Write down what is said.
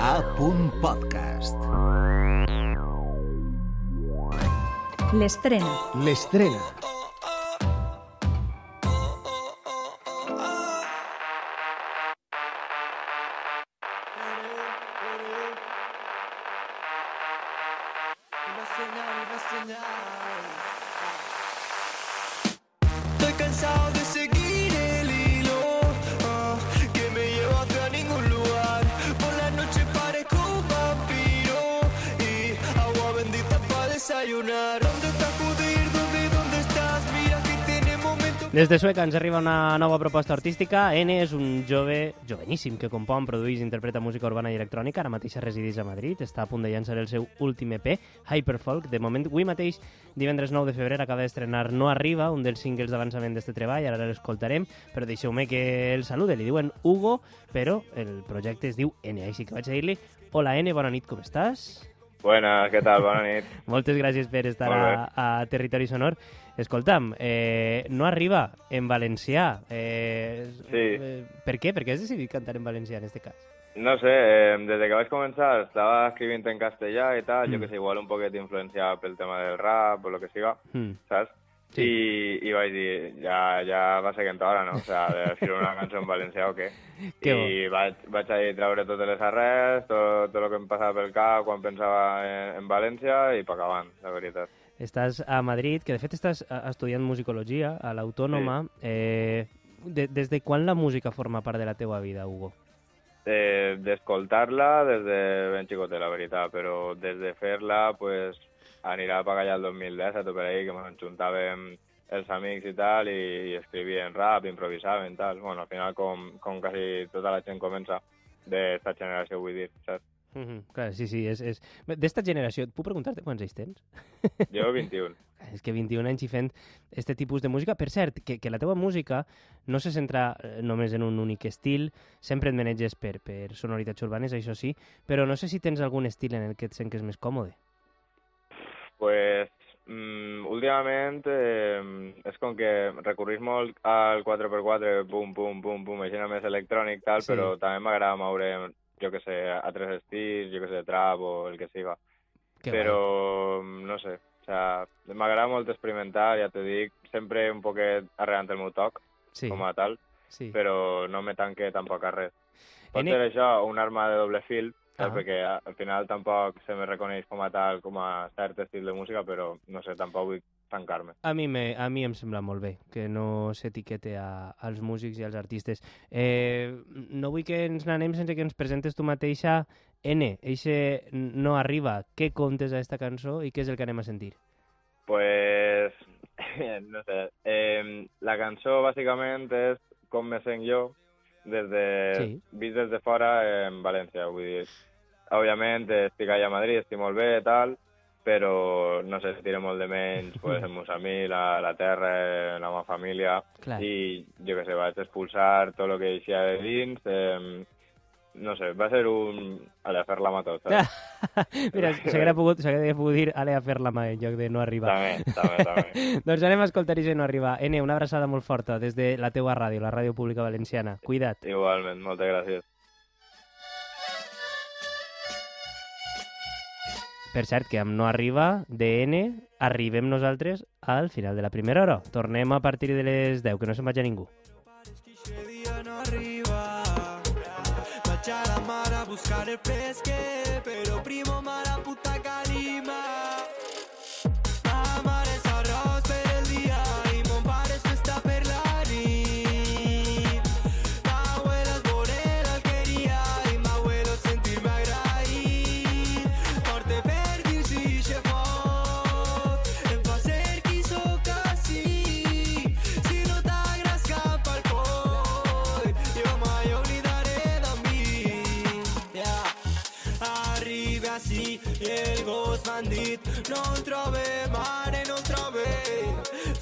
A.podcast. L'estrena. L'estrena. Estoy cansado de seguir desayunar. ¿Dónde está Judir? ¿Dónde, dónde estás? Mira que tiene momentos. Des de Sueca ens arriba una nova proposta artística. N és un jove, joveníssim, que compon, produeix i interpreta música urbana i electrònica. Ara mateix resideix a Madrid. Està a punt de llançar el seu últim EP, Hyperfolk. De moment, avui mateix, divendres 9 de febrer, acaba d'estrenar No Arriba, un dels singles d'avançament d'este treball. Ara l'escoltarem, però deixeu-me que el salude. Li diuen Hugo, però el projecte es diu N. Així que vaig a dir-li Hola N, bona nit, com estàs? Buenas, què tal? Bona nit. Moltes gràcies per estar a, a Territori Sonor. Escolta'm, eh, no arriba en valencià. Eh, Sí. Eh, per què? Per què has decidit cantar en valencià en este cas? No sé, eh, desde que vaig començar estava escrivint en castellà i tal, jo Mm. que sé, igual un poquet influenciat pel tema del rap o lo que siga, Mm. saps? Sí. I, I vaig dir, ja, ja va ser hora, no? O sea, de fer una cançó en valencià o què? Que I vaig, vaig a treure totes les arrels, tot, tot el que em passava pel cap quan pensava en, en València i pa acabant, la veritat. Estàs a Madrid, que de fet estàs eh, estudiant musicologia a l'Autònoma. Eh, de, des de quan la música forma part de la teua vida, Hugo? Eh, d'escoltar-la des de ben xicotet, la veritat, però des de fer-la, pues, anirà a pagar ja el 2017 o per ahí, que ens juntàvem els amics i tal, i, i escrivien rap, improvisàvem, tal. Bueno, al final, com, com quasi tota la gent comença d'esta generació, vull dir, saps? Mm -hmm. Clar, sí, sí. És, és... D'esta generació, et puc preguntar-te quants anys tens? Jo 21. És que 21 anys i fent este tipus de música. Per cert, que, que la teva música no se centra eh, només en un únic estil, sempre et maneges per, per sonoritats urbanes, això sí, però no sé si tens algun estil en el que et sentes més còmode. Pues, mm, últimament, eh, és com que recorrís molt al 4x4, pum, pum, pum, pum, així més electrònic, tal, Sí. però també m'agrada moure, jo que sé, a tres estils, jo que sé, trap o el que siga. Que però, no sé, o sea, m'agrada molt experimentar, ja t'ho dic, sempre un poquet arrelant el meu toc, Sí, com a tal, sí. però no me tanque tampoc a res. Pot ser això un arma de doble fil, Ah. perquè al final tampoc se me reconeix com a tal, com a cert estil de música, però no sé, tampoc vull tancar-me. A mi, me, a mi em sembla molt bé que no s'etiquete a- als músics i als artistes. Eh, no vull que ens n'anem sense que ens presentes tu mateixa. N, eixe no arriba. Què contes a esta cançó i què és el que anem a sentir? Pues, no sé, eh, la cançó bàsicament és com me sent jo des de, Sí. vist des de fora en València, vull dir, òbviament estic allà a Madrid, estic molt bé, tal, però no sé, tiro molt de menys pues, els meus amics, la, la terra, la meva família, Clar. i jo què sé, vaig expulsar tot el que hi havia de dins, eh, no sé, va ser un... a fer la tot, saps? Mira, s'hauria pogut, pogut dir ale a fer la mà en lloc de no arribar. també, també, també. doncs anem a escoltar i no arriba. N, una abraçada molt forta des de la teua ràdio, la Ràdio Pública Valenciana. Cuida't. Igualment, moltes gràcies. Per cert, que amb no arriba, DN, arribem nosaltres al final de la primera hora. Tornem a partir de les 10, que no se'n vagi ningú. Buscar el fresque, pero primo mala puta calima. així, el gos bandit, no en trobem, mare, no en trobem.